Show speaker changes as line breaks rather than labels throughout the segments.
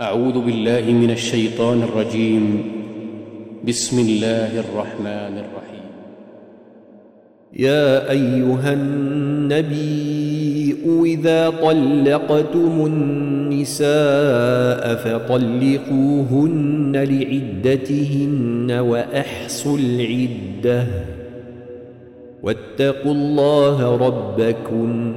أعوذ بالله من الشيطان الرجيم. بسم الله الرحمن الرحيم.
يا أيها النبي إذا طلقتم النساء فطلقوهن لعدتهن وأحصوا العدة. واتقوا الله ربكم.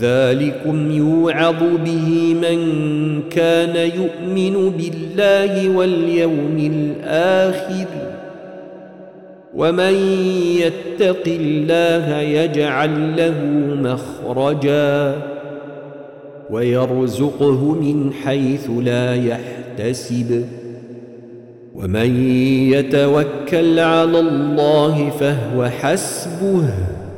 ذلكم يوعظ به من كان يؤمن بالله واليوم الآخر. ومن يتق الله يجعل له مخرجا ويرزقه من حيث لا يحتسب. ومن يتوكل على الله فهو حسبه.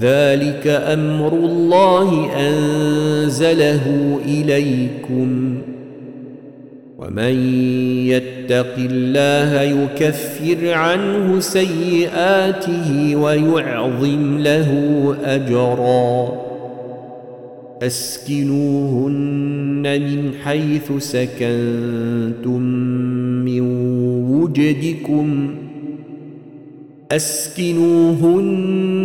ذلك أمر الله أنزله إليكم. ومن يتق الله يكفر عنه سيئاته ويعظم له أجرا. أسكنوهن من حيث سكنتم من وجدكم. أسكنوهن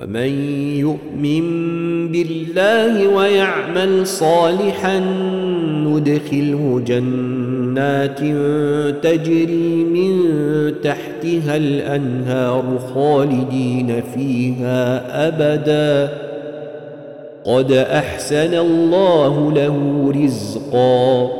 ومن يؤمن بالله ويعمل صالحا ندخله جنات تجري من تحتها الأنهار خالدين فيها أبدا. قد أحسن الله له رزقا.